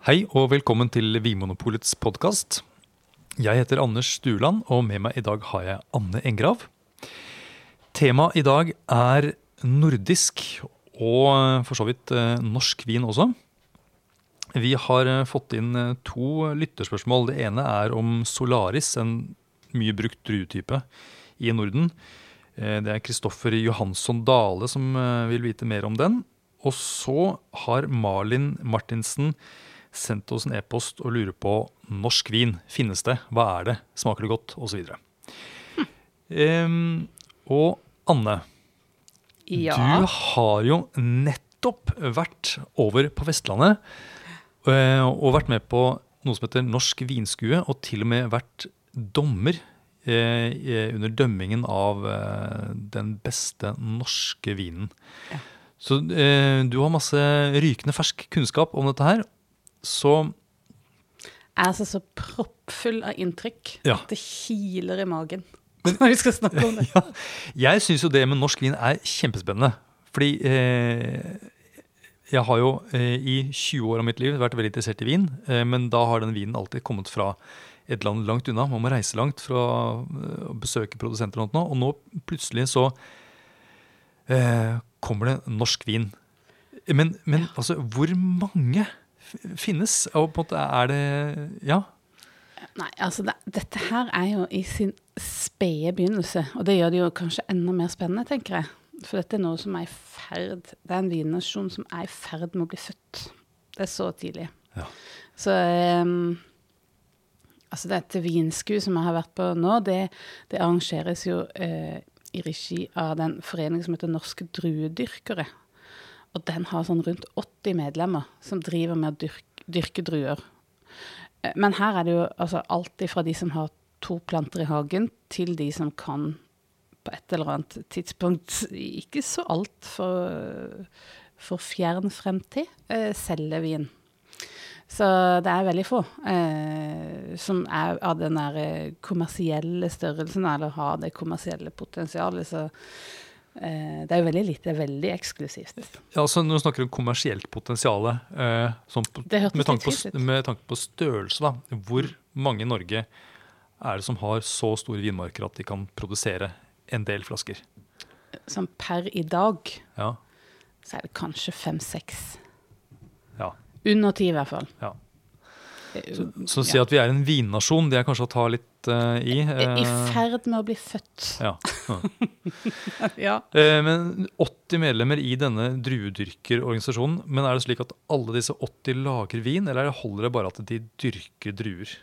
Hei og velkommen til Vinmonopolets podkast. Jeg heter Anders Stuland, og med meg i dag har jeg Anne Engrav. Temaet i dag er nordisk, og for så vidt eh, norsk vin også. Vi har eh, fått inn eh, to lytterspørsmål. Det ene er om Solaris, en mye brukt druetype i Norden. Det er Kristoffer Johansson Dale som vil vite mer om den. Og så har Malin Martinsen sendt oss en e-post og lurer på norsk vin. Finnes det? Hva er det? Smaker det godt? Og så videre. Hm. Um, og Anne, ja. du har jo nettopp vært over på Vestlandet uh, og vært med på noe som heter Norsk vinskue, og til og med vært dommer uh, under dømmingen av uh, den beste norske vinen. Ja. Så du har masse rykende fersk kunnskap om dette her, så Jeg er altså så proppfull av inntrykk ja. at det kiler i magen når vi skal snakke om det. Ja, jeg syns jo det med norsk vin er kjempespennende. Fordi eh, jeg har jo eh, i 20 år av mitt liv vært veldig interessert i vin. Eh, men da har den vinen alltid kommet fra et land langt unna. Man må reise langt for å uh, besøke produsenter og noe. Og nå plutselig så eh, kommer det norsk vin. Men, men ja. altså, hvor mange finnes? Og på en måte er det Ja? Nei, altså det, dette her er jo i sin spede begynnelse. Og det gjør det jo kanskje enda mer spennende, tenker jeg. For dette er noe som er i ferd Det er en vinnasjon som er i ferd med å bli født. Det er så tidlig. Ja. Så um, Altså, dette vinskuet som jeg har vært på nå, det, det arrangeres jo uh, i regi av den foreningen som heter Norske druedyrkere. Og den har sånn rundt 80 medlemmer som driver med å dyrke, dyrke druer. Eh, men her er det jo altså alt fra de som har to planter i hagen, til de som kan på et eller annet tidspunkt, ikke så altfor for fjern fremtid, eh, selge vin. Så det er veldig få eh, som er av den der eh, kommersielle størrelsen, eller har det kommersielle potensialet. Så det er jo veldig lite, det er veldig eksklusivt. Ja, altså Når du snakker om kommersielt potensial, eh, sånn med, tanke på, med tanke på størrelse, da, hvor mange i Norge er det som har så store vinmarker at de kan produsere en del flasker? Som per i dag ja. så er det kanskje fem-seks. Ja. Under ti, i hvert fall. Ja. Så, så å si at vi er en vinnasjon, det er kanskje å ta litt uh, i. Uh, I ferd med å bli født. Ja. ja. Uh, men 80 medlemmer i denne druedyrkerorganisasjonen. Men er det slik at alle disse 80 lager vin, eller holder det bare at de dyrker druer?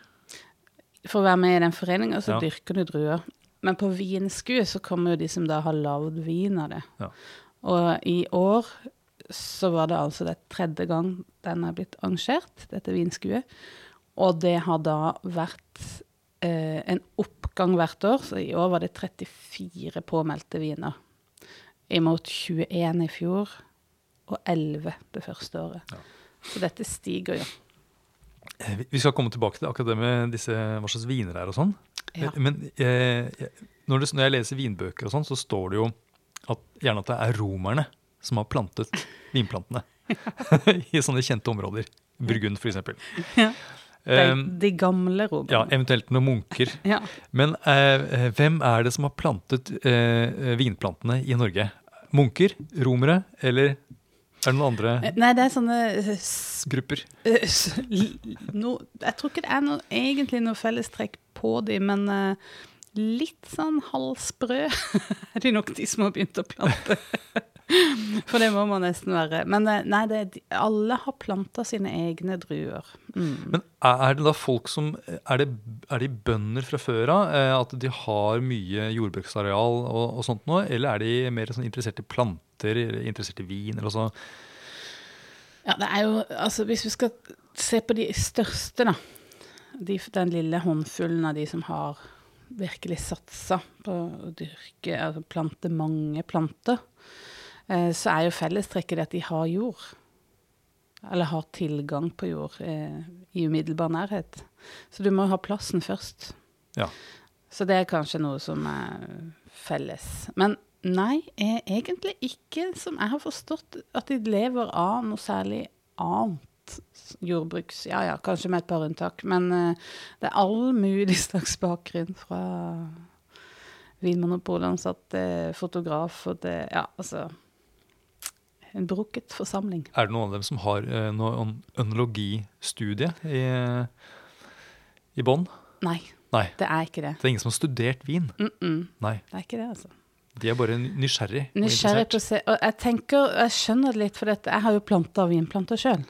For å være med i den foreninga, så ja. dyrker du druer. Men på vinskuet så kommer jo de som da har lagd vin av det. Ja. Og i år så var det altså det tredje gang den er blitt arrangert, dette vinskuet. Og det har da vært eh, en oppgang hvert år, så i år var det 34 påmeldte viner. Imot 21 i fjor, og 11 det første året. Ja. Så dette stiger jo. Eh, vi skal komme tilbake til akkurat det med disse, hva slags viner er og sånn. Ja. Men eh, når, det, når, jeg leser vinbøker og sånn, så står det jo at, gjerne at det er romerne som har plantet vinplantene. I sånne kjente områder. Burgund, f.eks. Ja. De, ehm, de, gamle romerne. Ja, eventuelt noen munker. ja. Men eh, hvem er det som har plantet eh, vinplantene i Norge? Munker? Romere? Eller er det noen andre eh, Nei, det er sånne Grupper? no, jeg tror ikke det er noe, egentlig noe fellestrekk på dem, men uh, litt sånn halvsprø er de nok de som har begynt å plante. For det må man nesten være. Men eh, nei, det, alle har planta sine egne druer. Mm. Men er det da folk som Er, det, er de bønder fra før av? Eh, at de har mye jordbruksareal og, og, sånt noe? Eller er de mer sånn interessert i planter, interessert i vin? eller så? Ja, det er jo Altså, hvis vi skal se på de største, da. De, den lille håndfullen av de som har virkelig satsa på å dyrke, altså plante mange planter. Eh, så er jo fellestrekket det at de har jord. Eller har tilgang på jord eh, i umiddelbar nærhet. Så du må ha plassen først. Ja. Så det er kanskje noe som er felles. Men nei, er egentlig ikke, som jeg har forstått, at de lever av noe særlig annet. jordbruks Ja ja, kanskje med et par unntak. Men eh, det er all mulig slags bakgrunn fra Vinmonopolet ansatte, fotograf og det Ja, altså En brukket forsamling. Er det noen av dem som har uh, noe ønologistudie i, i bånn? Nei, Nei. det er ikke det. Det er ingen som har studert vin? Mm -mm, Nei. det er ikke det, altså. De er bare nysgjerrig. og Nysgjerrig på å Og jeg tenker, jeg skjønner det litt, for dette, jeg har jo planta vinplanter sjøl.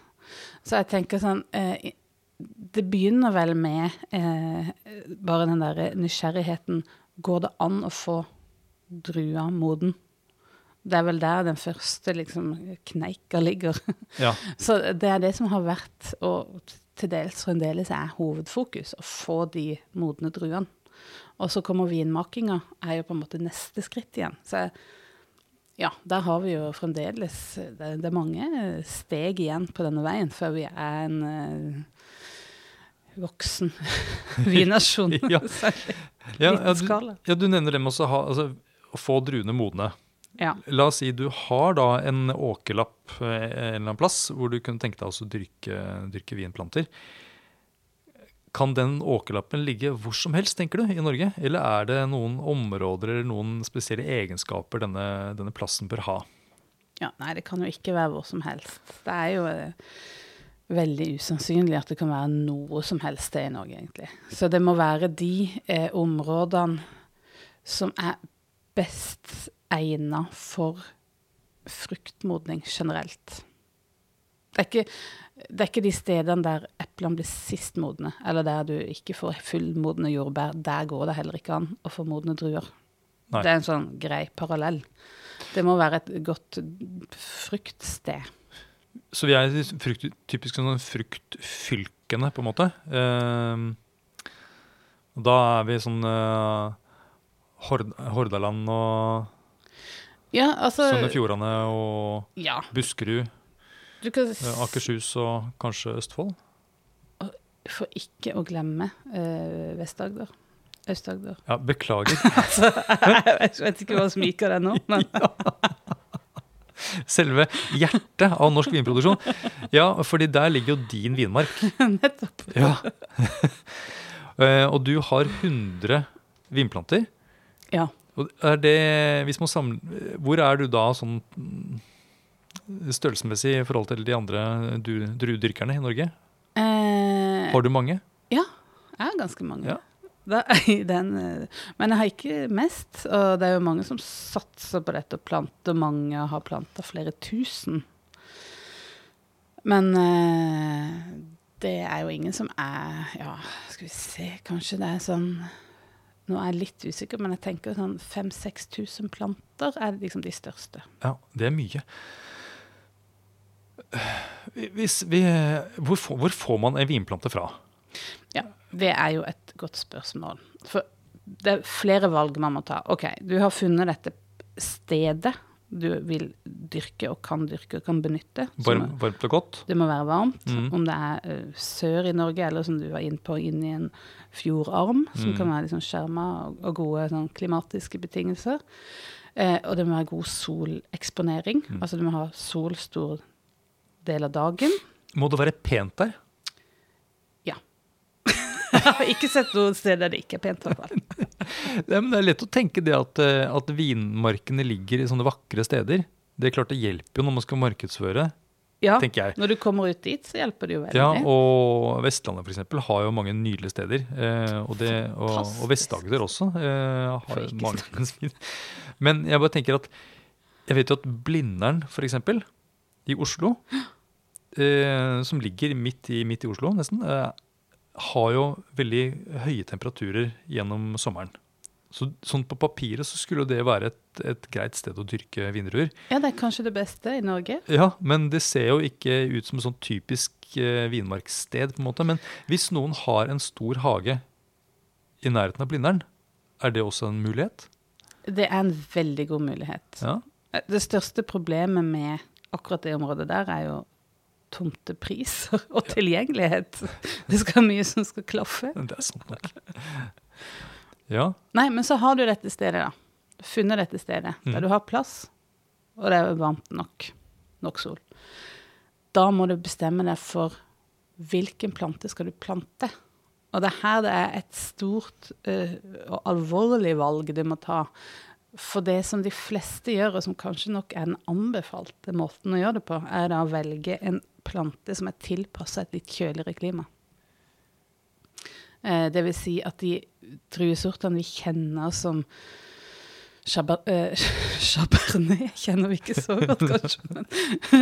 Så jeg tenker sånn eh, Det begynner vel med eh, bare den derre nysgjerrigheten. Går det an å få drua moden? Det er vel der den første liksom kneika ligger. Ja. Så det er det som har vært, og til dels fremdeles er hovedfokus, å få de modne druene. Og så kommer vinmakinga, er jo på en måte neste skritt igjen. Så ja, der har vi jo fremdeles Det, det er mange steg igjen på denne veien før vi er en uh, voksen vinnasjon. Ja. Ja, ja, du, ja, du nevner det med å, ha, altså, få druene modne. Ja. La oss si du har da en åkerlapp eh, en eller annen plass hvor du kunne tenke deg å dyrke, dyrke vinplanter. Kan den åkerlappen ligge hvor som helst, tenker du, i Norge? Eller er det noen områder eller noen spesielle egenskaper denne, denne plassen bør ha? Ja, nei, det kan jo ikke være hvor som helst. Det er jo eh, veldig usannsynlig at det kan være noe som helst sted i Norge, egentlig. Så det må være de eh, områdene som er best egna for fruktmodning generelt. Det er, ikke, det er ikke de stedene der eplene blir sist modne, eller der du ikke får fullmodne jordbær. Der går det heller ikke an å få modne druer. Nei. Det er en sånn grei parallell. Det må være et godt fruktsted. Så vi er frukt, typisk sånn fruktfylkene, på en måte. Eh, da er vi sånn eh, Hord Hordaland og Ja, altså og Fjordane og Ja. Buskerud. Kan eh, Akershus og kanskje Østfold. For ikke å glemme uh, Vest-Agder. Øst-Agder. Ja, beklager. Altså, jeg vet ikke hva som gikk av det nå, men Selve hjertet av norsk vinproduksjon. Ja, fordi der ligger jo din vinmark. nettopp. Ja. Eh, og du har 100 vinplanter. Ja. Og er det, samler, hvor er du da sånn størrelsesmessig i forhold til de andre du- druedyrkerne i Norge? Eh, Har du mange? ja, jeg har ganske mange. Ja. Da, den, men jeg har ikke mest, og det er jo mange som satser på dette og planter. Mange har planta flere tusen. Men eh, det er jo ingen som er Ja, skal vi se, kanskje det er sånn Nå er jeg litt usikker, men jeg tenker sånn 5000-6000 planter er liksom de største. Ja, det er mye. Vi, hvor, får, hvor får man en vinplante fra? Ja, det er jo et godt spørsmål. For det er flere valg man må ta. OK, du har funnet dette stedet du vil dyrke og kan dyrke og kan benytte. Varm, varmt og godt? det må være varmt. Mm. Om det er sør i Norge, eller som du var inne på, inn i en fjordarm, som Mm. kan være liksom skjerma og, gode sånn, klimatiske betingelser. Eh, og det må være god soleksponering. Mm. Altså du må ha sol stor del av dagen. Må det være pent der? Jeg har ikke sett noe sted der det ikke er pent. I hvert fall. Ja, men det er lett å tenke det at, eh, at vinmarkene ligger i sånne vakre steder. Det er klart det hjelper jo når man skal markedsføre, Ja, tenker jeg. når du kommer ut dit, så hjelper det jo veldig. Ja, og Vestlandet for eksempel har jo mange nydelige steder. Eh, og, det, og, og Vest-Agder også eh, har mange Men jeg bare tenker at jeg vet jo at Blindern eksempel, i Oslo, eh, som ligger midt i, midt i Oslo nesten, eh, har jo veldig høye temperaturer gjennom sommeren. Så, sånn på papiret så skulle det være et, et greit sted å dyrke vindruer. Ja, det er kanskje det beste i Norge. Ja, men det ser jo ikke ut som et sånn typisk eh, vinmarkssted, på en måte. Men hvis noen har en stor hage i nærheten av Blindern, er det også en mulighet? Det er en veldig god mulighet. Ja. Det største problemet med akkurat det området der er jo tomtepriser og tilgjengelighet. Det skal mye som skal klaffe. Det er sant nok. Ja, Nei, men så har du dette stedet, da. Funnet dette stedet Mm. der du har plass, og det er varmt nok. Nok sol. da må du bestemme deg for hvilken plante skal du plante. Og det er her det er et stort uh, og alvorlig valg du må ta. For det som de fleste gjør, og som kanskje nok er den anbefalte måten å gjøre det på, er da å velge en plante som er tilpassa et litt kjøligere klima. Eh, det vil si at de druesortene vi kjenner som Chabernet eh, kjenner vi ikke så godt, kanskje, men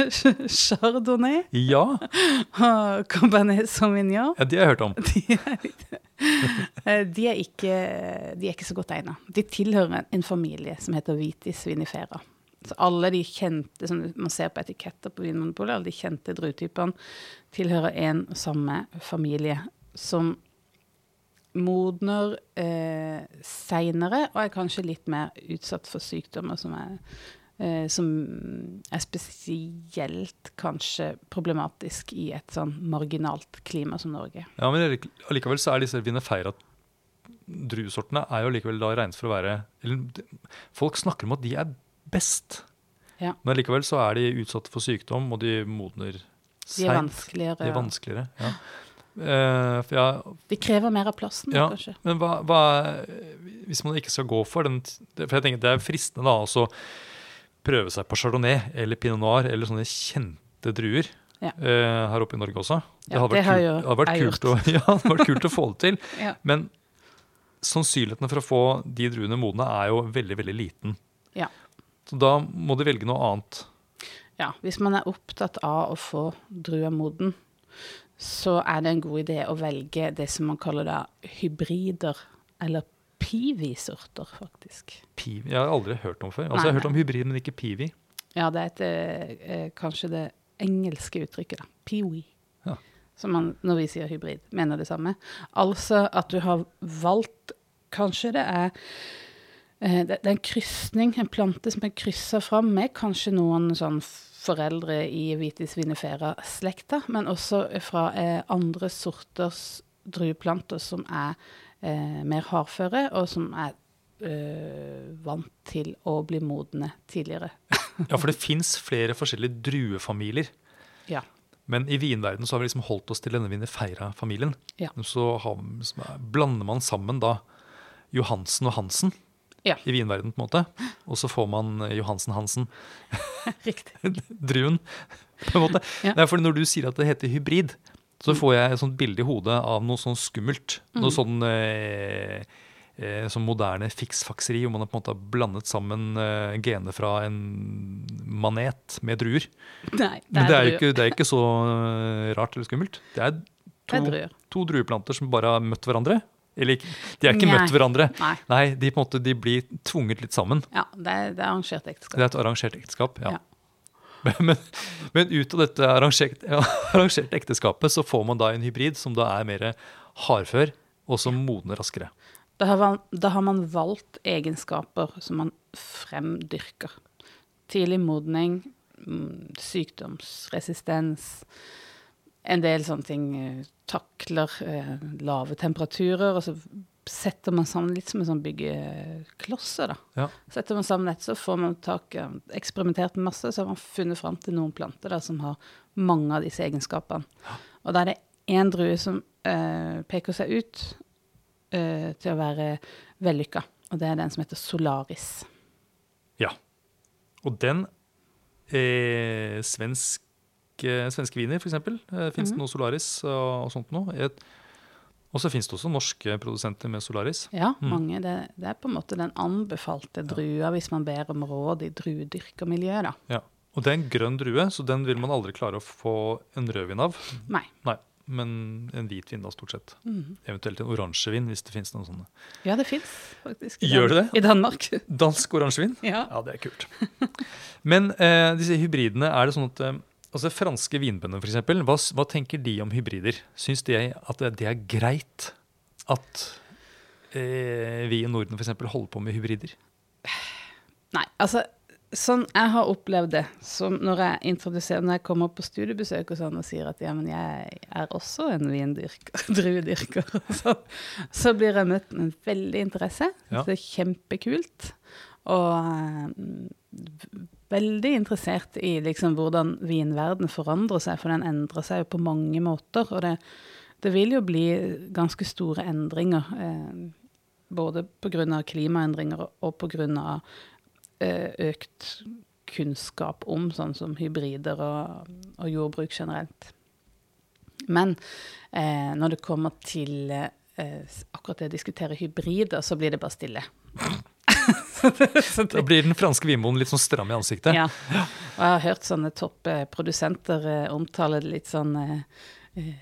Chardonnay Ja, og Cabernet Sauvignon ja De har jeg hørt om. de er, eh, de er, ikke, de er ikke så godt egna. De tilhører en familie som heter Vitis vinifera. Alle de kjente som man ser på etiketter på Vinmonopolet, alle de kjente druetypene, tilhører en og samme familie som modner eh, seinere og er kanskje litt mer utsatt for sykdommer som er, eh, som er spesielt kanskje problematisk i et sånn marginalt klima som Norge. Ja, men allikevel så er disse vinefeira druesortene er jo likevel da regnet for å være eller, Folk snakker om at de er best, Ja. men likevel så er de utsatt for sykdom, og de modner De er vanskeligere. De er vanskeligere, ja. uh, jeg, De krever mer av plassen, Ja. kanskje. Men hva, hva Hvis man ikke skal gå for den For jeg tenker Det er fristende da også prøve seg på chardonnay eller pinot noir eller sånne kjente druer. Ja. Uh, her oppe i Norge også. Det det hadde vært kult, å, det hadde vært kult å få det til. Men sannsynligheten for å få de druene modne er jo veldig, veldig liten. Ja. Så da må du velge noe annet. Ja, hvis man er opptatt av å få druer moden, så er det en god idé å velge det som man kaller da hybrider, eller piwi-sorter, faktisk. Piwi Jeg har aldri hørt om før. Altså, Nei, jeg har hørt om hybrid, men ikke piwi. Ja, det er et, eh, eh, kanskje det engelske uttrykket, da. Piwi. Ja. Som man, når vi sier hybrid, mener det samme. Altså at du har valgt Kanskje det er det, det er en krysning, en plante som er kryssa fram med kanskje noen sånn foreldre i Vitis vinifera-slekta, men også fra eh, andre sorters drueplanter som er eh, mer hardføre, og som er eh, vant til å bli modne tidligere. Ja, for det fins flere forskjellige druefamilier. Ja. Men i vinverdenen så har vi liksom holdt oss til denne vinifera-familien. Ja. Så har, blander man sammen da Johansen og Hansen Ja. i vinverden, på en måte. Og så får man Johansen-Hansen, Riktig. druen, på en måte. Ja. Nei, for når du sier at det heter hybrid, så får jeg et sånt bilde i hodet av noe sånn skummelt. Noe Mm. sånn eh, eh, sånn moderne fiksfakseri, hvor man har på en måte har blandet sammen eh, gener fra en manet med druer. Nei, det Men det er ikke, det er ikke så øh, rart eller skummelt. Det er Det to, er to drueplanter som bare har møtt hverandre. Eller de har ikke Nei. møtt hverandre. Nei. Nei, de, måte, de blir tvunget litt sammen. Ja, det er, det er arrangert ekteskap. Det er et arrangert ekteskap. ja. Ja. Men, men ut av dette arrangert, arrangerte ekteskapet så får man da en hybrid som da er mer hardfør, og som modner raskere. Da har, man, da har man valgt egenskaper som man fremdyrker. Tidlig modning, mm, sykdomsresistens, en del sånne ting eh, takler eh, lave temperaturer, og så setter man sammen litt som en sånn byggeklosser, da. Ja. Setter man sammen dette, så får man tak Eksperimentert med masse, så har man funnet fram til noen planter da, som har mange av disse egenskapene. Og da er det én drue som eh, peker seg ut eh, til å være vellykka, og det er den som heter Solaris. ja. Og den eh, svensk, Svenske viner, f.eks. Eh, Fins det noe Solaris og, og sånt noe? Og så fins det også norske produsenter med Solaris. Ja, mange. Det, det er på en måte den anbefalte drua hvis man ber om råd i druedyrkermiljøet. Ja. Og det er en grønn drue, så den vil man aldri klare å få en rødvin av. Nei. Nei, men en hvitvin da, stort sett. Eventuelt en oransjevin, hvis det finnes noen sånne. Ja, det fins faktisk. i Gjør det det? I Danmark. Dansk oransjevin? Ja. Ja, det er kult. Men eh, disse hybridene, er det sånn at eh, altså franske vinbønder f.eks., hva, hva tenker de om hybrider? Syns de at det, er greit at eh, vi i Norden f.eks. holder på med hybrider? Nei, altså Sånn jeg har opplevd det, som når jeg introduserer, når jeg kommer på studiebesøk og sånn og sier at ja, men jeg er også en vindyrker, druedyrker, og sånn, så blir jeg møtt med en veldig interesse. Ja. Det er kjempekult. Og eh, veldig interessert i liksom hvordan vinverden forandrer seg, for den endrer seg jo på mange måter. Og det, det vil jo bli ganske store endringer, eh, både pga. klimaendringer og pga. Eh, økt kunnskap om sånn som hybrider og, og jordbruk generelt. Men eh, når det kommer til eh, akkurat det å diskutere hybrider, så blir det bare stille. Da blir den franske vinmoen litt sånn stram i ansiktet. Ja. Og jeg har hørt sånne toppprodusenter eh, omtale det litt sånn eh, eh,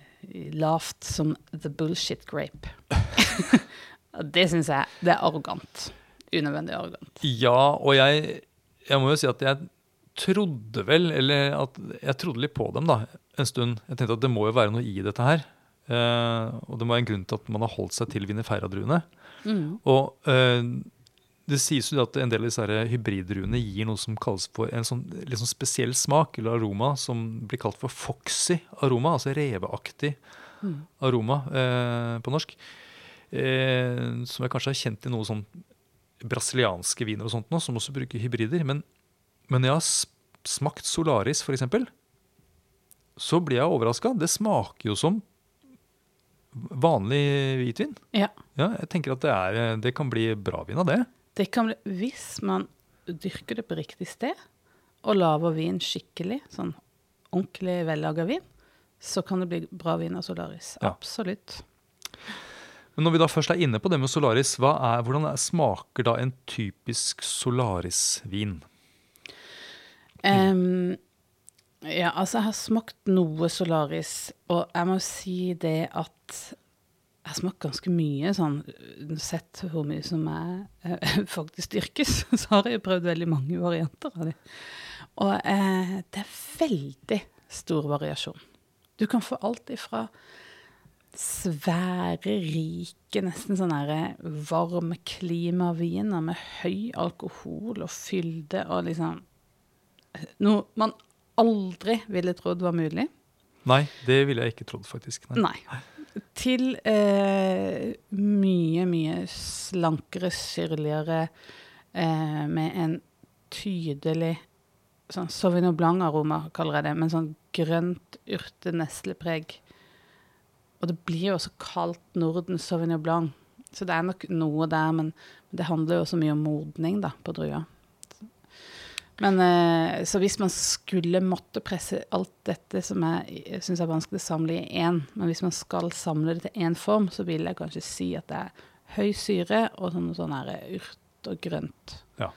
lavt som the bullshit grape. Det syns jeg det er arrogant. Unødvendig arrogant. Ja, og jeg, jeg må jo si at jeg trodde vel, eller at jeg trodde litt på dem da, en stund. Jeg tenkte at det må jo være noe i dette her. Eh, og det må være en grunn til at man har holdt seg til vinifera-druene. Mm. Og eh, det sies jo at en del av disse hybridruene gir noe som kalles for en sånn, sånn spesiell smak eller aroma, som blir kalt for foxy aroma, altså reveaktig Mm. aroma eh, på norsk. Eh, som jeg kanskje har kjent i noe sånn brasilianske viner og sånt nå, som også bruker hybrider. Men, men jeg har smakt Solaris, eksempel, så blir jeg overraska. Det smaker jo som vanlig hvitvin. Ja. Ja, jeg tenker at det, er, det kan bli bra vin av det. Det kan bli, hvis man dyrker det på riktig sted, og lager vin skikkelig, sånn ordentlig vellaga vin, så kan det bli bra vin av Solaris. Ja. Absolutt. Men når vi da først er inne på det med Solaris, er, hvordan er, smaker da en typisk Solaris-vin? Um, ja, altså, jeg har smakt noe Solaris, og jeg må si det at jeg har smakt ganske mye sånn Sett hvor mye som er, eh, faktisk dyrkes, så har jeg prøvd veldig mange varianter av det. Og eh, det er veldig stor variasjon. Du kan få alt ifra svære, rike, nesten sånn her varme klimaviner med høy alkohol og fylde og liksom Noe man aldri ville trodd var mulig. Nei, det ville jeg ikke trodd, faktisk. Nei. Nei. Til eh, mye, mye slankere, syrligere, eh, med en tydelig sånn Sauvignon Blanc-aroma, kaller jeg det, men sånn grønt urte-neslepreg. Og det blir jo også kalt Norden Sauvignon Blanc, så det er nok noe der, men det handler jo også mye om modning da, på drua. Men eh, Så hvis man skulle måtte presse alt dette som jeg syns er vanskelig å samle i én, men hvis man skal samle det til én form, så vil jeg kanskje si at det er høy syre og sånn, sånn her urt og grønt. Ja.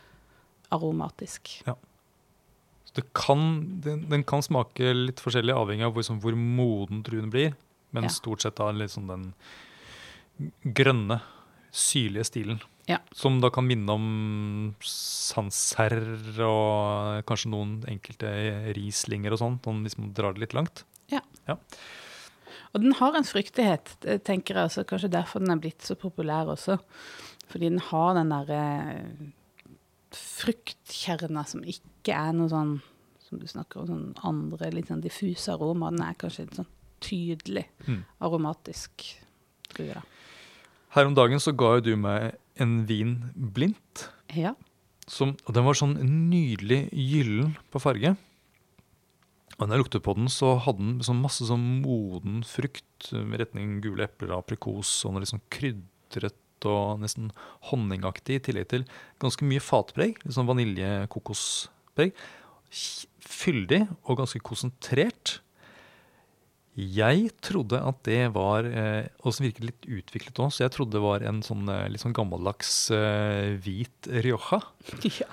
Aromatisk. Så det kan, den, den kan smake litt forskjellig, avhengig av hvor, sånn, hvor moden druen blir. Men Ja. stort sett da litt sånn den grønne, syrlige stilen. Ja. Som da kan minne om Sanser og kanskje noen enkelte Rieslinger og sånn, sånn hvis man drar det litt langt. Ja. Og den har en fryktighet, tenker jeg også. Kanskje derfor den er blitt så populær også. Fordi den har den derre fruktkjerna som ikke er noe sånn som du snakker om, sånn andre litt sånn diffuse aroma. Den er kanskje litt sånn tydelig Mm. aromatisk tror da. Her om dagen så ga jo du meg en vin blindt. Ja. Som, og den var sånn nydelig gyllen på farge. Og når jeg luktet på den, så hadde den sånn masse sånn moden frukt med retning gule epler og aprikos, og noe litt sånn krydret og nesten honningaktig, i tillegg til ganske mye fatpreg. Litt sånn vanilje-kokospreg. Fyldig og ganske konsentrert. Jeg trodde at det var eh, Og som virket litt utviklet òg, så jeg trodde det var en sånn eh, litt sånn gammeldags eh, hvit rioja. ja.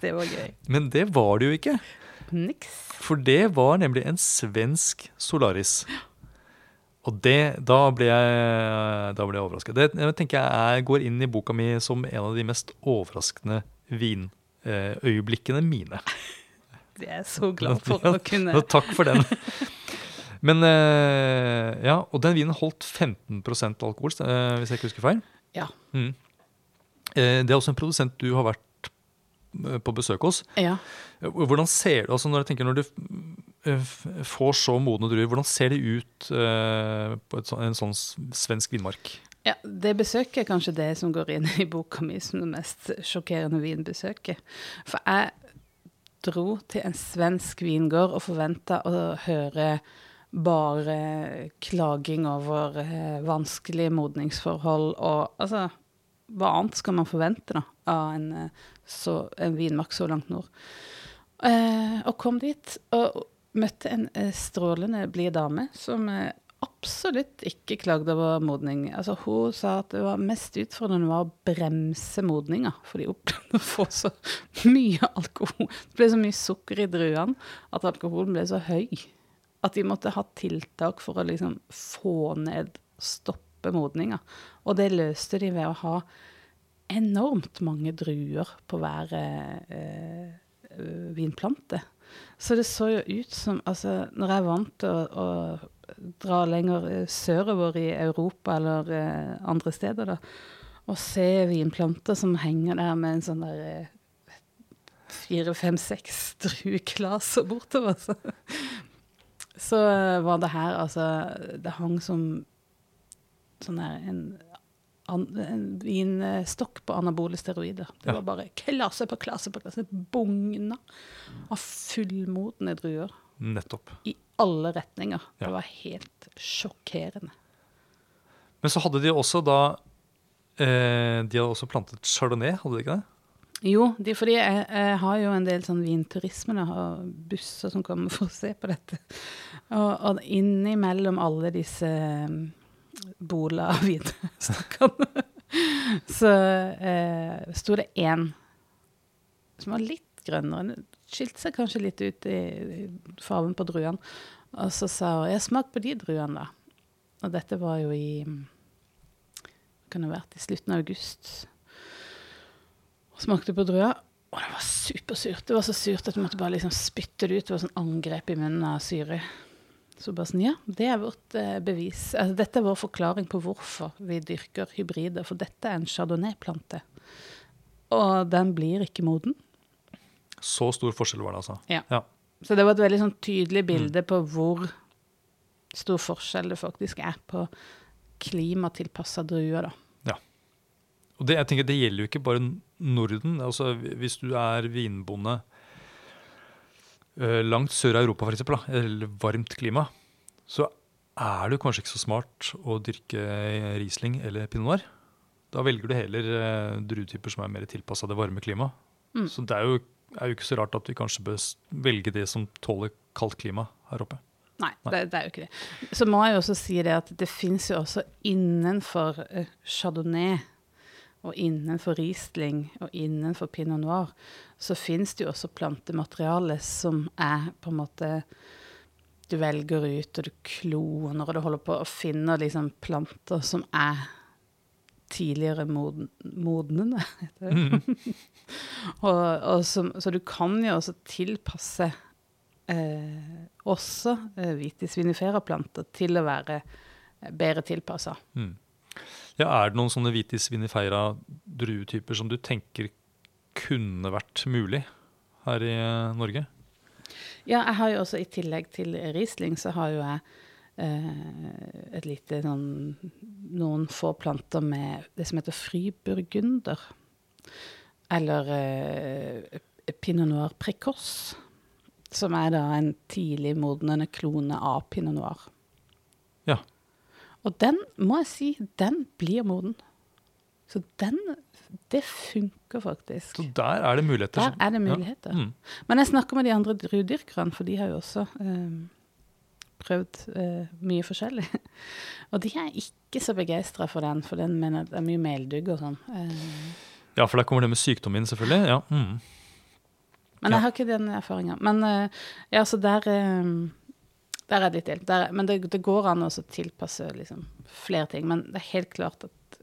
det var gøy. Men det var det jo ikke. Niks. For det var nemlig en svensk Solaris. Og det, da ble jeg, da ble jeg overrasket. Det jeg tenker jeg er, går inn i boka mi som en av de mest overraskende vinøyeblikkene mine. Det er jeg så glad for å kunne takk for den. Men eh, ja, og den vinen holdt 15% alkohol, eh, hvis jeg ikke husker feil. Ja. Mm. Eh, det er også en produsent du har vært på besøk hos. Ja. Hvordan ser det, altså når jeg tenker når du får så modne druer, hvordan ser det ut på et, sånn- en sånn svensk vinmark? Ja, det besøket er kanskje det som går inn i boka mi som det mest sjokkerende vinbesøket. For jeg dro til en svensk vingård og forventa å høre bare klaging over eh, vanskelige modningsforhold og altså Hva annet skal man forvente da av en, eh, så, en vinmark så langt nord? Eh, og kom dit og møtte en eh, strålende blid dame som eh, absolutt ikke klagde over modning. Altså, hun sa at det var mest utfordrende var å bremse modninga, for de opplevde å få så mye alkohol. Det ble så mye sukker i druene at alkoholen ble så høy at de måtte ha tiltak for å liksom få ned, stoppe modninga. Og det løste de ved å ha enormt mange druer på hver eh, vinplante. Så det så jo ut som Altså, når jeg vant til å, å dra lenger eh, sørover i Europa eller eh, andre steder, da, og se vinplanter som henger der med en sånn der eh, fire, fem, seks drueklaser bortover, så, så var det her altså Det hang som sånn der en an, en vinstokk på anabole steroider. Det Ja. var bare klasse på klasse på klasse. Bugna av fullmodne druer Nettopp. i alle retninger. Ja. Det var helt sjokkerende. Men så hadde de også da eh, De hadde også plantet chardonnay, hadde de ikke det? Jo, de, fordi jeg, jeg har jo en del sånn vinturisme Jeg har busser som kommer for å se på dette. Og, og innimellom alle disse um, bola vinstokkene, så eh, sto det én som var litt grønnere. Skilte seg kanskje litt ut i, fargen på druene. Og så sa hun 'jeg smak på de druene', da. Og dette var jo i Kan ha vært i slutten av august. Smakte på drua, og det var supersurt. Det var så surt at du måtte bare liksom spytte det ut. Det var sånn angrep i munnen av syre. Så bare sånn, ja, det er vårt eh, bevis. Altså, dette er vår forklaring på hvorfor vi dyrker hybrider. For dette er en chardonnay-plante. Og den blir ikke moden. Så stor forskjell var det, altså. Ja. Ja. Så det var et veldig sånn tydelig bilde på hvor stor forskjell det faktisk er på klimatilpassa druer, da. Og det, jeg tenker, det gjelder jo ikke bare Norden. altså Hvis du er vinbonde eh, langt sør i Europa, f.eks., eller varmt klima, så er jo kanskje ikke så smart å dyrke Riesling eller Pinot Noir. Da velger du heller uh, druetyper som er mer tilpassa det varme klimaet. Mm. Så det er jo, er jo ikke så rart at vi kanskje bør velge det som tåler kaldt klima her oppe. Nei, Nei. Det, det er jo ikke det. Så må jeg jo også si det at det fins jo også innenfor uh, chardonnay og innenfor Riesling og innenfor pinot noir, så fins det jo også plantemateriale som er på en måte Du velger ut, og du kloner, og du holder på å finne liksom planter som er tidligere moden, modnende. heter det. Mm. Og, og som, så du kan jo også tilpasse eh, også eh, vitis vinifera-planter til å være eh, bedre tilpassa. Mm. Ja, er det noen sånne vitis vinifera druetyper som du tenker kunne vært mulig her i eh, Norge? Ja, jeg har jo også i tillegg til Riesling, så har jo jeg eh, et lite sånn Noen få planter med det som heter fryburgunder. Eller eh, pinot noir precoce. Som er da en tidlig modnende klone av pinot noir. Ja. Og den må jeg si, den blir moden. Så den Det funker faktisk. Så der er det muligheter. Der er det muligheter. Ja. Mm. Men jeg snakker med de andre druedyrkerne, for de har jo også eh, prøvd eh, mye forskjellig. og de er ikke så begeistra for den, for den mener det er mye meldugg og sånn. Eh, ja, for der kommer det med sykdom inn, selvfølgelig. Ja. Mm. men Ja. jeg har ikke den erfaringa. Men eh, ja, så der eh, der er det litt hjelp. Der, men det, det går an å tilpasse liksom, flere ting. Men det er helt klart at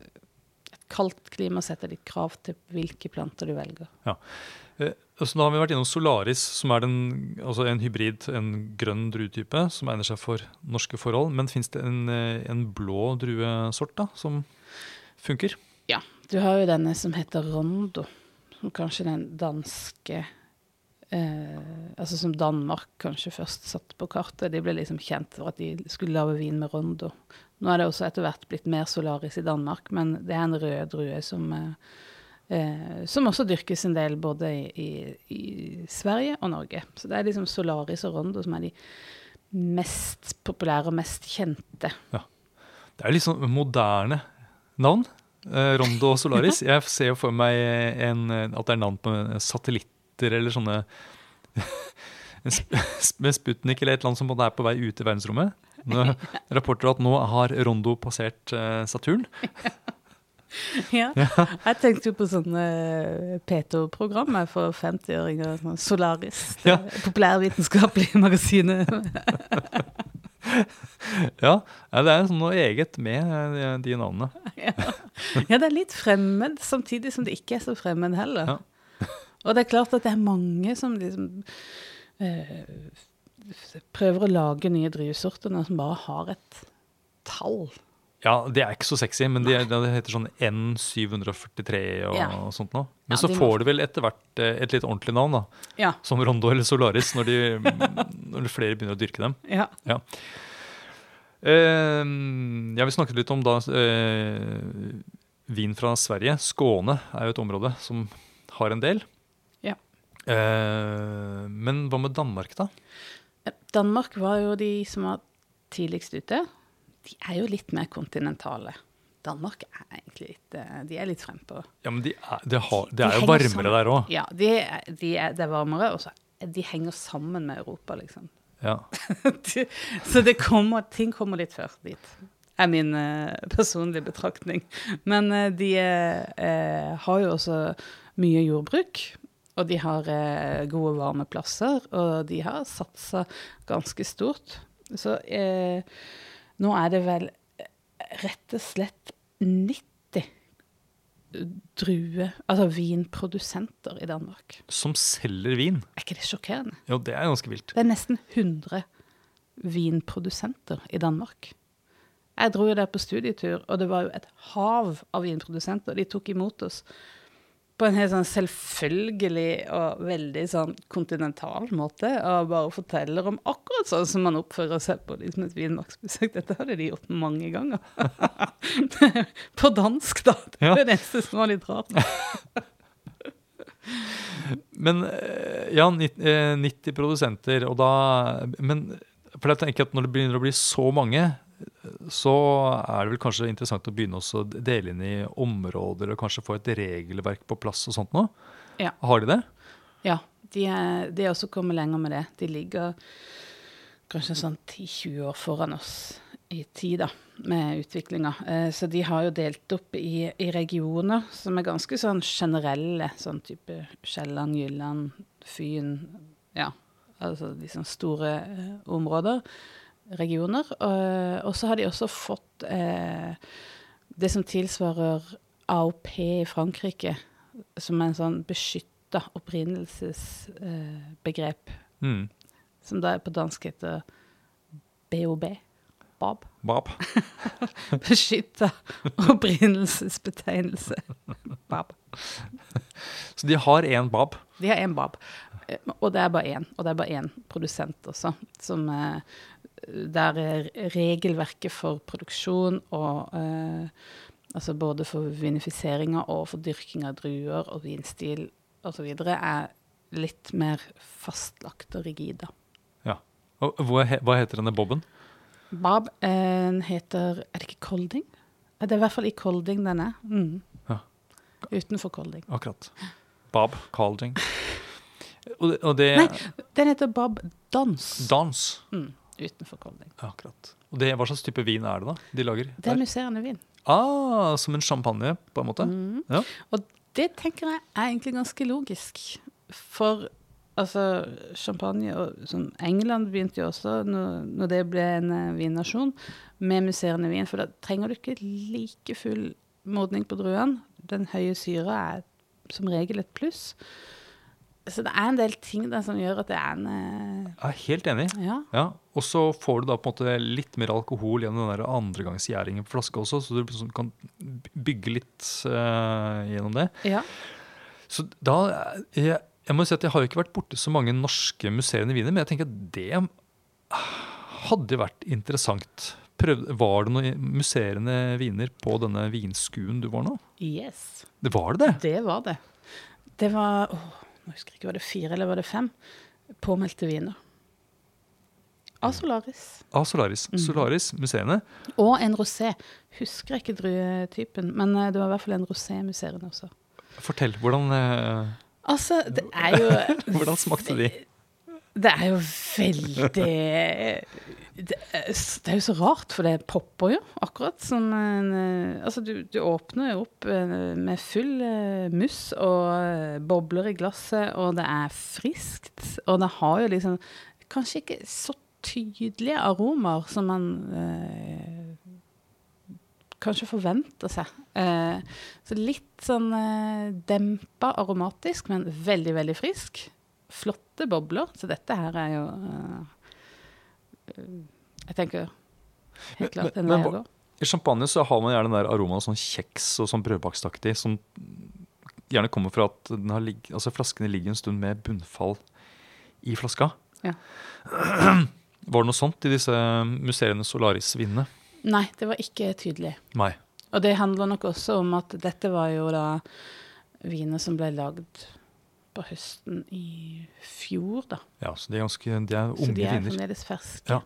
et kaldt klima setter litt krav til hvilke planter du velger. Eh, altså, nå har vi vært innom Solaris, som er den, altså en hybrid, en grønn druetype, som egner seg for norske forhold. Men fins det en, eh, en blå druesort da, som funker? Ja, du har jo denne som heter Rondo, som kanskje den danske eh, altså som Danmark kanskje først satt på kartet. De ble liksom kjent for at de skulle lage vin med Rondo. Nå er det også etter hvert blitt mer Solaris i Danmark, men det er en rød drue som, eh, eh, som også dyrkes en del både i, i, i Sverige og Norge. Så det er liksom Solaris og Rondo som er de mest populære og mest kjente. Ja. Det er litt sånn moderne navn. Eh, Rondo og Solaris. Jeg ser jo for meg en, at det er navn på satellitter eller sånne Med Sputnik eller et eller annet som er på vei ut i verdensrommet. Nå, rapporter at nå har Rondo passert eh, Saturn. Ja. Jeg tenkte jo på sånne P2-programmer for 50-åringer. sånn Solaris, det Ja. populærvitenskapelige magasinet. Ja, det er sånn noe eget med eh, de navnene. Ja. ja, det er litt fremmed, samtidig som det ikke er så fremmed heller. Ja. Og det er klart at det er mange som liksom eh, prøver å lage nye drivsorter som bare har et tall. Ja, det er ikke så sexy, men de, det heter sånn N743 og, Ja. og sånt noe. Men Ja, så de må- får det vel etter hvert eh, et litt ordentlig navn, da. Ja. Som Rondo eller Solaris, når, de, når flere begynner å dyrke dem. ja. Ja. Uh, ja, vi snakket litt om da uh, vin fra Sverige. Skåne er jo et område som har en del. Eh, men hva med Danmark, da? Danmark var jo de som var tidligst ute. De er jo litt mer kontinentale. Danmark er egentlig litt eh, De er litt frempå. Ja, men de er, de har, De er jo varmere sammen. der òg. Ja, de, er- de det er varmere, og så de henger sammen med Europa, liksom. Ja. så det kommer, ting kommer litt før dit, er min uh, personlige betraktning. Men uh, de uh, har jo også mye jordbruk, og de har eh, gode varmeplasser, og de har satsa ganske stort. Så eh, nå er det vel eh, rett og slett 90 drue, altså vinprodusenter i Danmark. Som selger vin. Er ikke det sjokkerende? Jo, det er ganske vilt. Det er nesten 100 vinprodusenter i Danmark. Jeg dro jo der på studietur, og det var jo et hav av vinprodusenter. De tok imot oss på en helt sånn selvfølgelig og veldig sånn kontinental måte, og bare forteller om akkurat sånn som man oppfører seg på liksom et vinmarksbesøk. Dette hadde de gjort mange ganger. på dansk, da. Det Ja. det eneste som var litt rart. Men eh, ja, eh, 90 produsenter, og da Men for jeg tenker at når det begynner å bli så mange, så er det vel kanskje interessant å begynne også å dele inn i områder og kanskje få et regelverk på plass og sånt nå? Ja. Har de det? Ja, de er, de er også kommet lenger med det. De ligger kanskje sånn 10-20 år foran oss i tid da, med utviklinga. Eh, så de har jo delt opp i, i regioner som er ganske sånn generelle, sånn type Sjælland, Jylland, Fyn, ja, altså de sånne store eh, områder, regioner. Og, og så har de også fått eh, det som tilsvarer AOP i Frankrike, som er en sånn beskytta opprinnelsesbegrep, Mm. som da på dansk heter BOB. BAB. Bab. Beskytta opprinnelsesbetegnelse. BAB. Så de har én bab. De har én BAB, eh, og det er bare én. Og det er bare én produsent også, som eh, Der er regelverket for produksjon og eh, Altså både for vinifiseringa og for dyrking av druer og vinstil osv. er litt mer fastlagt og rigid, da. Ja. Og hva, heter denne boben? Bob eh, heter Er det ikke Kolding? Det er i hvert fall i Kolding den er. Mm. Ja. Utenfor Kolding. Akkurat. Bob Calding. Og, og det Nei, den heter Bob Dans. Dans. Mm. Utenfor Kolding. Akkurat. Og det, hva slags type vin er det da de lager? Det er musserende vin. Ah, som en champagne, på en måte? Mm. Ja. Og det tenker jeg er egentlig ganske logisk. For altså, champagne og sånn, England begynte jo også, når, når det ble en uh, vinnasjon, med musserende vin. For da trenger du ikke like full modning på druene. Den høye syra er som regel et pluss. Så det er en del ting der som gjør at det er en eh, Jeg er helt enig. Ja. Ja, Og så får du da på en måte litt mer alkohol gjennom den andregangsgjæringen på flaske også, så du liksom kan bygge litt uh, gjennom det. ja. Så da jeg, jeg må si at jeg har jo ikke vært borti så mange norske museer i viner, men jeg tenker at det hadde vært interessant. Prøv, var det noen musserende viner på denne vinskuen du var nå? Yes. Det var det, det? Det var det. Det var åh, nå husker ikke, Var det fire eller var det fem påmeldte viner? Av Solaris. Av Solaris. Mm. Solaris, museene. Og en rosé. Husker ikke druetypen, men eh, det var i hvert fall en rosé museene også. Fortell, hvordan, eh, Altså, det er jo hvordan smakte de? Det er jo veldig det er, jo så rart, for det popper jo, akkurat som en Altså, du, du åpner jo opp eh, med full eh, muss og eh, bobler i glasset, og det er friskt. Og det har jo liksom kanskje ikke så tydelige aromaer som man eh, kanskje forventer seg. Eh, så litt sånn eh, dempa aromatisk, men veldig, veldig frisk. Flotte bobler. Så dette her er jo eh, Jeg tenker helt klart en vei å gå. I champagne så har man gjerne den der aromaen av sånn kjeks og sånn brødbakstaktig, som gjerne kommer fra at den har ligg, altså flaskene ligger en stund med bunnfall i flaska. Ja. Var det noe sånt i disse musserende Solaris-vinene? Nei, det var ikke tydelig. Nei. Og det handler nok også om at dette var jo da viner som ble lagd på høsten i fjor, da. Ja, så de er ganske de er Så de er viner. fremdeles ferske. Ja.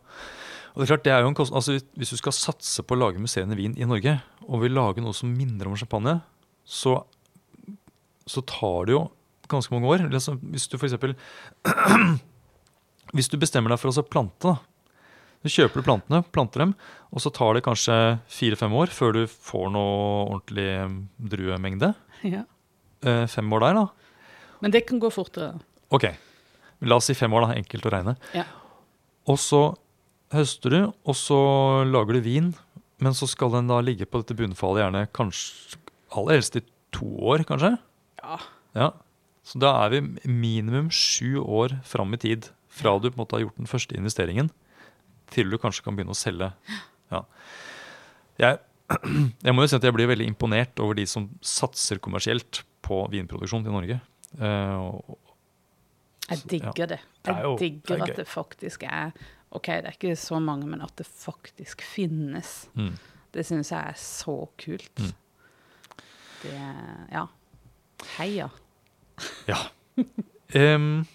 Og det er klart, det er jo en kost, altså Hvis du skal satse på å lage musserende vin i Norge, og vil lage noe som minner om champagne, så, så tar det jo ganske mange år. Hvis du for eksempel Hvis du bestemmer deg for å så plante, da. Du kjøper du plantene, planter dem, og så tar det kanskje fire-fem år før du får noe ordentlig druemengde. Ja. Eh, fem år der, da. Men det kan gå fortere. Ok, la oss si fem år, da. Enkelt å regne. Ja. Og så høster du, og så lager du vin. Men så skal den da ligge på dette bunnfallet gjerne kanskje aller helst i to år, kanskje. Ja. Ja. Så da er vi minimum sju år fram i tid fra du på en måte har gjort den første investeringen, til du kanskje kan begynne å selge. Ja. Jeg, jeg må jo si at jeg blir veldig imponert over de som satser kommersielt på vinproduksjon i Norge. Eh, og, Jeg digger det. Jeg digger er at det faktisk er OK, det er ikke så mange, men at det faktisk finnes. mm. Det syns jeg er så kult. Mm. Det Ja. Heia. Ja. Um,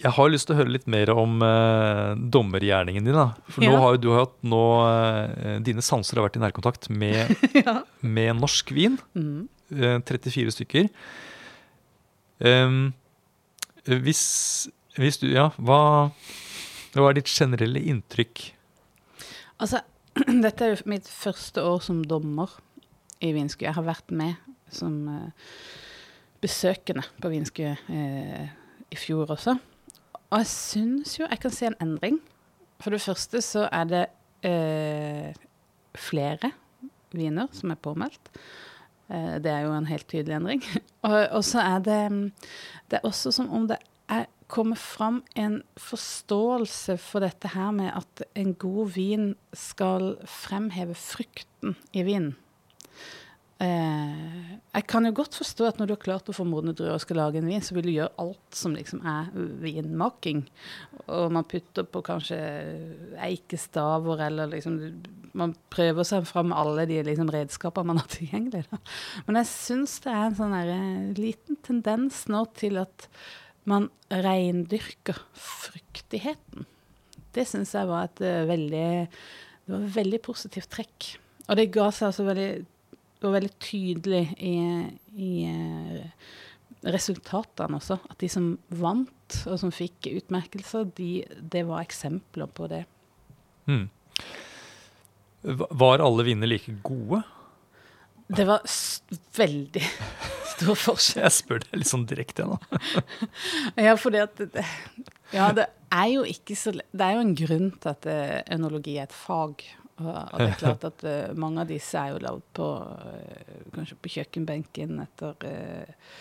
jeg har lyst til å høre litt mer om uh, dommergjerningen din. da. For nå Ja. har jo du hatt nå, uh, Dine sanser har vært i nærkontakt med, ja. med norsk vin. Mm. Uh, 34 stykker. Em, hvis, hvis du Ja, hva, hva er ditt generelle inntrykk? Altså, dette er jo mitt første år som dommer i Vinskue. Jeg har vært med som uh, besøkende på Vinskue uh, i fjor også. Og jeg syns jo jeg kan se en endring. For det første så er det uh, flere viner som er påmeldt. Eh, det er jo en helt tydelig endring. og, og så er det Det er også som om det er kommer fram en forståelse for dette her med at en god vin skal fremheve frukten i vinen. Eh, jeg kan jo godt forstå at når du har klart å få modne druer og skal lage en vin, så vil du gjøre alt som liksom er vinmaking. Og man putter på kanskje eikestaver, eller liksom Man prøver seg fram med alle de liksom redskapene man har tilgjengelig. Da. Men jeg syns det er en sånn eh, liten tendens nå til at man reindyrker fruktigheten. Det syns jeg var et eh, veldig Det var et veldig positivt trekk. Og det ga seg altså veldig Var veldig tydelig i, i eh, resultatene også. At de som vant, og som fikk utmerkelser, de, det var eksempler på det. Hmm. Var alle vinner like gode? Det var s veldig stor forskjell. Jeg spør deg litt sånn direkte. nå. Ja, for det, det, Ja, det er jo ikke så Det er jo en grunn til at enologi ønologi er et fag. Og, det er klart at uh, mange av disse er jo lagd på uh, Kanskje på kjøkkenbenken etter uh,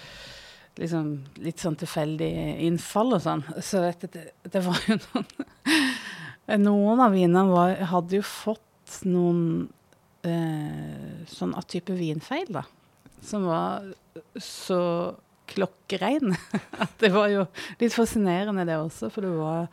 liksom litt sånn tilfeldig innfall og sånn. Så vet det, det var jo noen Noen av vinene var, hadde jo fått noen sånn av type vinfeil, da. Som var så klokkerein. At det var jo litt fascinerende, det også. For det var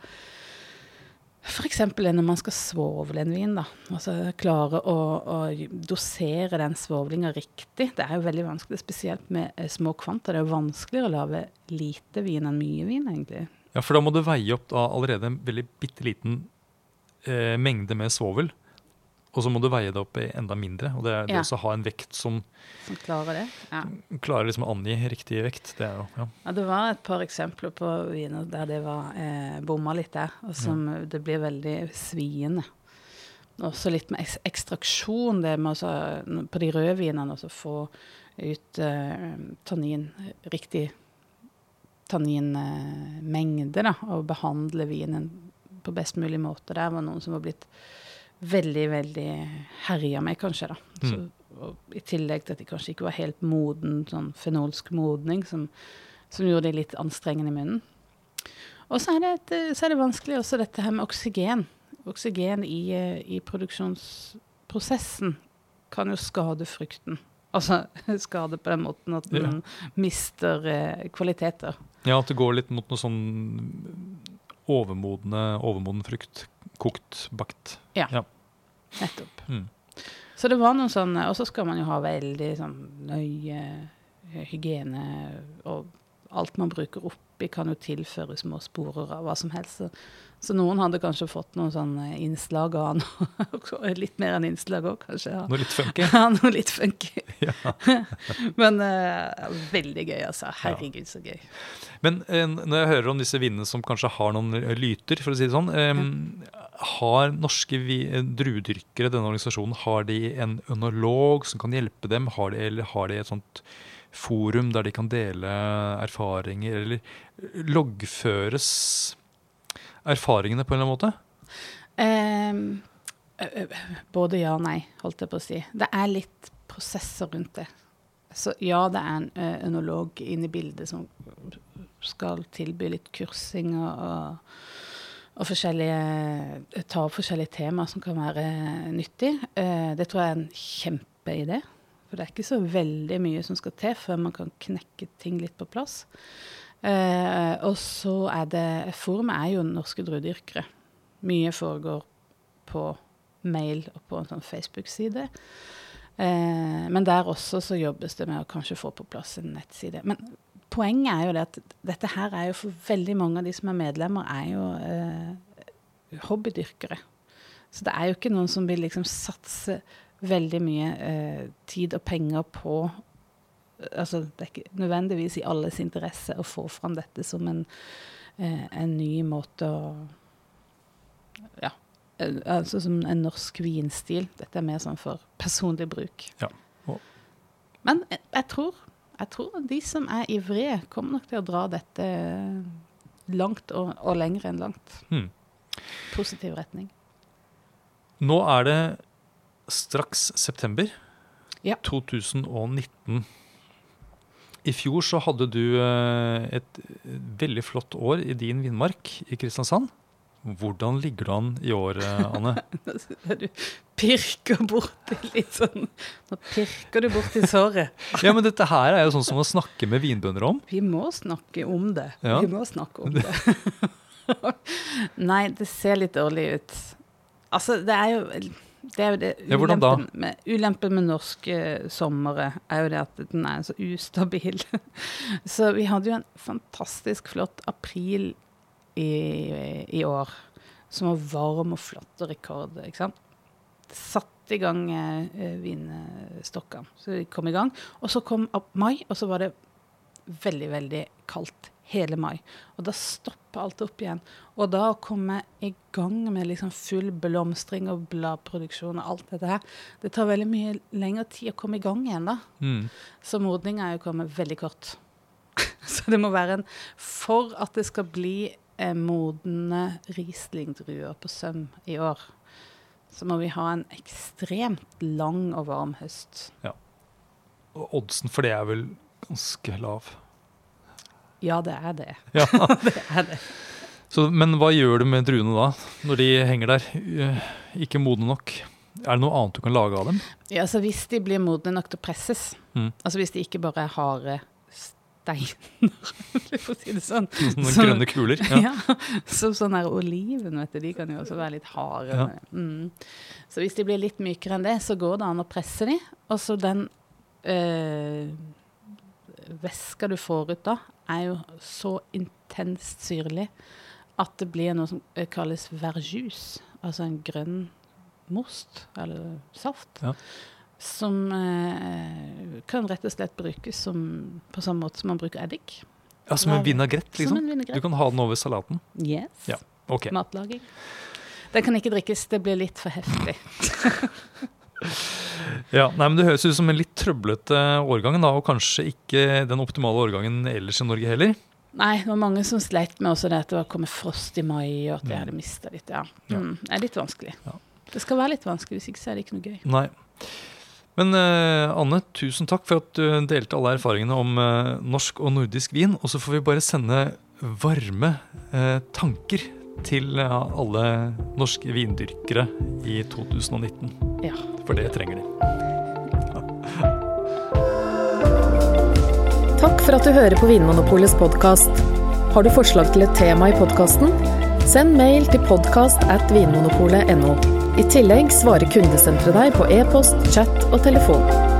F.eks. når man skal svovle en vin, da. Altså klare å, å dosere den svovlinga riktig. Det er jo veldig vanskelig, spesielt med eh, små kvanta. Det er jo vanskeligere å lage lite vin enn mye vin, egentlig. Ja, for da må du veie opp da allerede en veldig bitte liten eh, mengde med svovel. Og så må du veie det opp i enda mindre. Og det er det Ja. å ha en vekt som Som klarer det. Ja. klarer liksom å angi riktig vekt. Det er jo, ja. Ja, det var et par eksempler på viner der det var eh, bomma litt der, og som det blir veldig sviende. Også litt med ekstraksjon, det med også, på de røde vinene også få ut eh, tannin, riktig tanninmengde, da, og behandle vinen på best mulig måte. Der var noen som var blitt veldig, veldig herja med, kanskje, da. Så, og I tillegg til at de kanskje ikke var helt moden, sånn fenolsk modning, som, som gjorde det litt anstrengende i munnen. Og så er, det et, så er det vanskelig også dette her med oksygen. Oksygen i, eh, i produksjonsprosessen kan jo skade frukten. Altså skade på den måten at den mister eh, kvaliteter. ja, at det går litt mot noe sånn overmodne, overmoden frukt. Kokt, bakt. Ja, Nettopp. Mm. Så det var noen sånne Og så skal man jo ha veldig sånn nøye hygiene, og alt man bruker oppi, kan jo tilføre små sporer av hva som helst. Så, så noen hadde kanskje fått noen sånne innslag av noe Litt mer enn innslag òg, kanskje. Ja. Noe litt funky. Ja, noe litt funky. Ja. Men uh, veldig gøy, altså. Herregud, så gøy. Men uh, når jeg hører om disse vinene som kanskje har noen lyter, for å si det sånn, um, har norske eh, druedyrkere, denne organisasjonen, har de en ønolog som kan hjelpe dem? Har de, eller har de et sånt forum der de kan dele erfaringer, eller loggføres erfaringene på en eller annen måte? Ø- både ja og nei, holdt jeg på å si. Det er litt prosesser rundt det. Så ja, det er en ønolog inne i bildet som skal tilby litt kursing og, og, og forskjellige Ta opp forskjellige temaer som kan være nyttig. Eh, det tror jeg er en kjempeidé. For det er ikke så veldig mye som skal til før man kan knekke ting litt på plass. Eh, og så er det Forumet er jo norske druedyrkere. Mye foregår på mail og på en sånn Facebook-side. Eh, men der også så jobbes det med å kanskje få på plass en nettside. Men poenget er jo det at dette her er jo for veldig mange av de som er medlemmer, er jo eh, hobbydyrkere. Så det er jo ikke noen som vil liksom satse veldig mye eh, tid og penger på altså Det er ikke nødvendigvis i alles interesse å få fram dette som en, eh, en ny måte å Ja. eh, Altså som en norsk vinstil. Dette er mer sånn for personlig bruk. Ja. Og- Men jeg, jeg tror jeg tror de som er ivrige, kommer nok til å dra dette langt og, og lenger enn langt. Hmm. Positiv retning. Nå er det straks september Ja. 2019. I fjor så hadde du eh, et veldig flott år i din vindmark i Kristiansand. Hvordan ligger du an i år, eh, Anne? Du pirker borti litt sånn Nå pirker du borti såret. Ja, men Dette her er jo sånn som å snakke med vinbønder om. Vi må snakke om det. Ja. Vi må snakke om det. Nei, det ser litt dårlig ut. Altså, det er jo det er jo det Ja, ulempen med, ulempen med norske somre er jo det at den er så ustabil. så vi hadde jo en fantastisk flott april i, i år, som var varm og flott og rekord. ikke sant? Satte i gang eh, vinstokkene, så de kom i gang. Og så kom mai, og så var det veldig, veldig kaldt hele mai. Og da stopper alt opp igjen. Og da å komme i gang med liksom full blomstring og bladproduksjon og alt dette her, det tar veldig mye lengre tid å komme i gang igjen, da. Mm. Så modninga er jo kommet veldig kort. Så det må være en For at det skal bli eh, modne Riesling-druer på søm i år, så må vi ha en ekstremt lang og varm høst. Ja. Og oddsen for det er vel ganske lav. Ja, det er det. Ja. Det er det. Så, men hva gjør du med druene da, når de henger der? eh, Ikke modne nok. Er det noe annet du kan lage av dem? Ja, altså Hvis de blir modne nok til å presses, Mm. altså hvis de ikke bare er harde, steiner, for å si det sånn. Noen Så- grønne kuler. Ja. Ja, som sånn her oliven, vet du, de kan jo også være litt harde. Ja. Mm. Så hvis de blir litt mykere enn det, så går det an å presse de. Og så den eh, væska du får ut da, er jo så intenst syrlig at det blir noe som kalles verjus, altså en grønn most, eller saft. Ja. Som eh, kan rett og slett brukes som, på samme måte som man bruker eddik. ja, Som en vinagrett, liksom? en Du kan ha den over salaten. Yes. Ja. Okay. Matlaging. Den kan ikke drikkes, det blir litt for heftig. Ja, nei, men Det høres ut som en litt trøblete årgang, da, og kanskje ikke den optimale årgangen ellers i Norge heller. Nei, det var mange som sleit med også det at det var kommet frost i mai, og at jeg Mm. hadde mista litt. Ja. Ja. Mm, det er litt vanskelig. Ja. Det skal være litt vanskelig, hvis ikke så er det ikke noe gøy. Nei. Men uh, Anne, tusen takk for at du delte alle erfaringene om uh, norsk og nordisk vin. Og så får vi bare sende varme uh, tanker til eh, alle norske vindyrkere i 2019. Ja. For det trenger de. Takk for at du hører på Vinmonopolets podkast. Har du forslag til et tema i podkasten? Send mail til podkast at vinmonopolet.no. I tillegg svarer kundesenteret deg på e-post, chat og telefon.